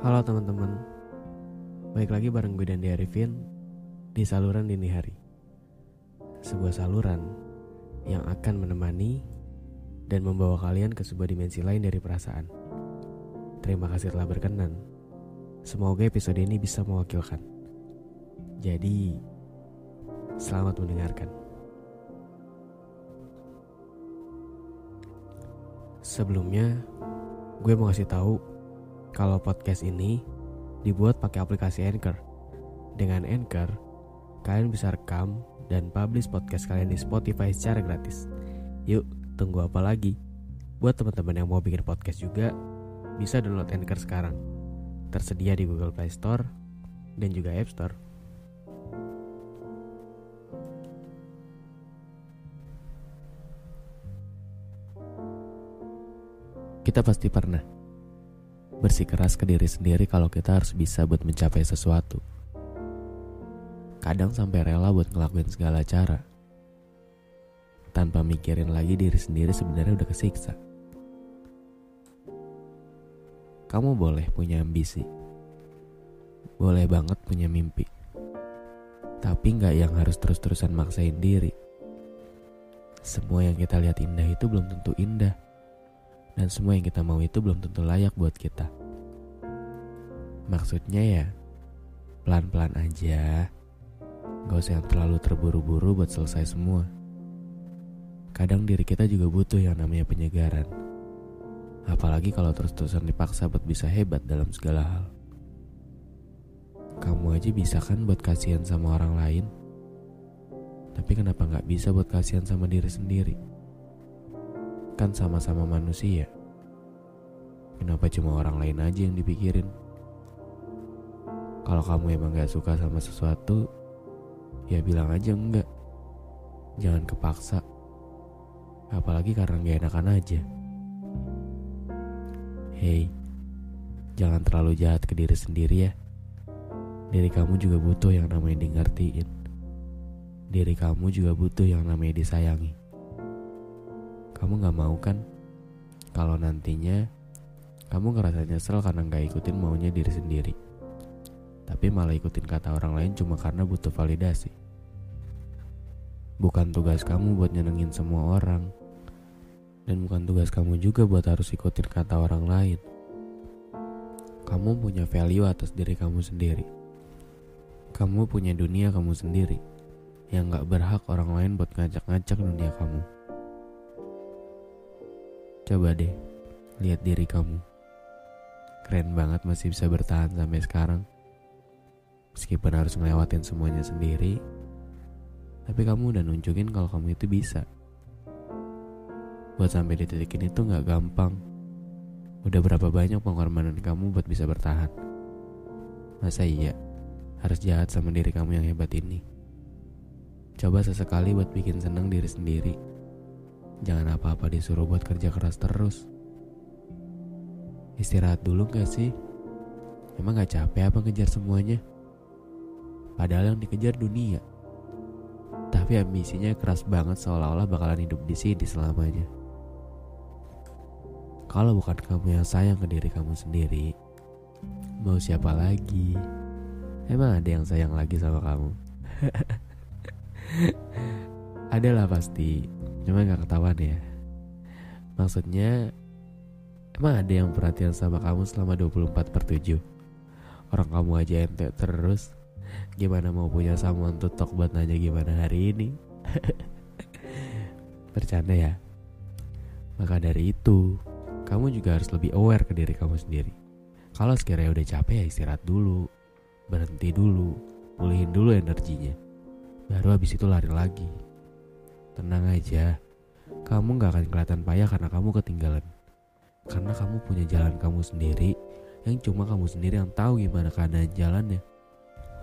Halo teman-teman. Baik lagi bareng gue dan Arifin Di saluran dini hari. Sebuah saluran Yang akan menemani Dan membawa kalian ke sebuah dimensi lain dari perasaan. Terima kasih telah berkenan. Semoga episode ini bisa mewakilkan. Jadi Selamat mendengarkan. Sebelumnya Gue mau kasih tahu kalau podcast ini dibuat pakai aplikasi Anchor. Dengan Anchor, kalian bisa rekam dan publish podcast kalian di Spotify secara gratis. Yuk, tunggu apa lagi? Buat teman-teman yang mau bikin podcast juga, bisa download Anchor sekarang. Tersedia di Google Play Store dan juga App Store. Kita pasti pernah bersikeras ke diri sendiri kalau kita harus bisa buat mencapai sesuatu. Kadang sampai rela buat ngelakuin segala cara. Tanpa mikirin lagi diri sendiri sebenarnya udah kesiksa. Kamu boleh punya ambisi. Boleh banget punya mimpi. Tapi nggak yang harus terus-terusan maksain diri. Semua yang kita lihat indah itu belum tentu indah dan semua yang kita mau itu belum tentu layak buat kita. Maksudnya ya, pelan-pelan aja. Gak usah yang terlalu terburu-buru buat selesai semua. Kadang diri kita juga butuh yang namanya penyegaran. Apalagi kalau terus-terusan dipaksa buat bisa hebat dalam segala hal. Kamu aja bisa kan buat kasihan sama orang lain? Tapi kenapa gak bisa buat kasihan sama diri sendiri? Kan sama-sama manusia. Kenapa cuma orang lain aja yang dipikirin? Kalau kamu emang gak suka sama sesuatu, ya bilang aja enggak. Jangan kepaksa. Apalagi karena gak enakan aja. Hei, jangan terlalu jahat ke diri sendiri ya. Diri kamu juga butuh yang namanya di ngertiin. Diri kamu juga butuh yang namanya disayangi. Kamu gak mau kan? Kalau nantinya kamu ngerasa nyesel karena gak ikutin maunya diri sendiri. Tapi malah ikutin kata orang lain cuma karena butuh validasi. Bukan tugas kamu buat nyenengin semua orang. Dan bukan tugas kamu juga buat harus ikutin kata orang lain. Kamu punya value atas diri kamu sendiri. Kamu punya dunia kamu sendiri yang gak berhak orang lain buat ngajak-ngajak dunia kamu. Coba deh, lihat diri kamu. Keren banget masih bisa bertahan sampai sekarang. Meskipun harus ngelewatin semuanya sendiri, tapi kamu udah nunjukin kalau kamu itu bisa. Buat sampai di titik ini tuh gak gampang. Udah berapa banyak pengorbanan kamu buat bisa bertahan? Masa iya harus jahat sama diri kamu yang hebat ini? Coba sesekali buat bikin senang diri sendiri Jangan apa-apa disuruh buat kerja keras terus. Istirahat dulu gak sih? Emang gak capek apa ngejar semuanya? Padahal yang dikejar dunia. Tapi ambisinya keras banget seolah-olah bakalan hidup di sini selamanya. Kalau bukan kamu yang sayang ke diri kamu sendiri, mau siapa lagi? Emang ada yang sayang lagi sama kamu? Adalah pasti Cuma gak ketahuan ya. Maksudnya Emang ada yang perhatian sama kamu selama 24 per 7 Orang kamu aja ente terus Gimana mau punya someone to talk buat nanya gimana hari ini? Bercanda ya. Maka dari itu Kamu juga harus lebih aware ke diri kamu sendiri. Kalau sekiranya udah capek ya istirahat dulu Berhenti dulu Pulihin dulu energinya. Baru habis itu lari lagi aja, kamu gak akan kelihatan payah karena kamu ketinggalan. Karena kamu punya jalan kamu sendiri yang cuma kamu sendiri yang tahu gimana keadaan jalannya.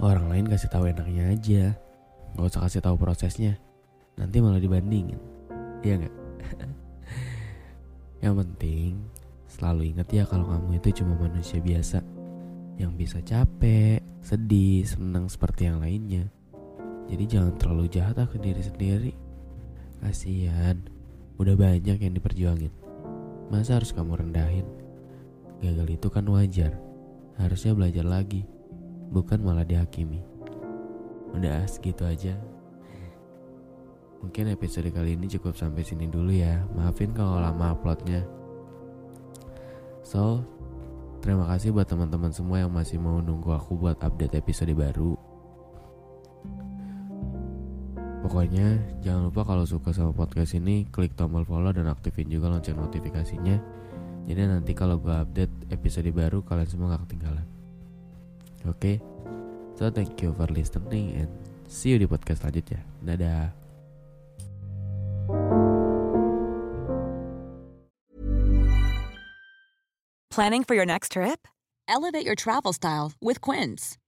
Orang lain kasih tahu enaknya aja, gak usah kasih tahu prosesnya. Nanti malah dibandingin, iya nggak? yang penting selalu ingat ya kalau kamu itu cuma manusia biasa yang bisa capek, sedih, senang seperti yang lainnya. Jadi jangan terlalu jahat ke diri sendiri. Kasihan, udah banyak yang diperjuangin. Masa harus kamu rendahin? Gagal itu kan wajar. Harusnya belajar lagi, bukan malah dihakimi. Udah segitu aja. Mungkin episode kali ini cukup sampai sini dulu ya. Maafin kalau lama uploadnya. So, terima kasih buat teman-teman semua yang masih mau nunggu aku buat update episode baru. Pokoknya jangan lupa kalau suka sama podcast ini klik tombol follow dan aktifin juga lonceng notifikasinya. Jadi nanti kalau gue update episode baru kalian semua gak ketinggalan. Oke, okay? so thank you for listening and see you di podcast selanjutnya. Dadah. Planning for your next trip? Elevate your travel style with Quince.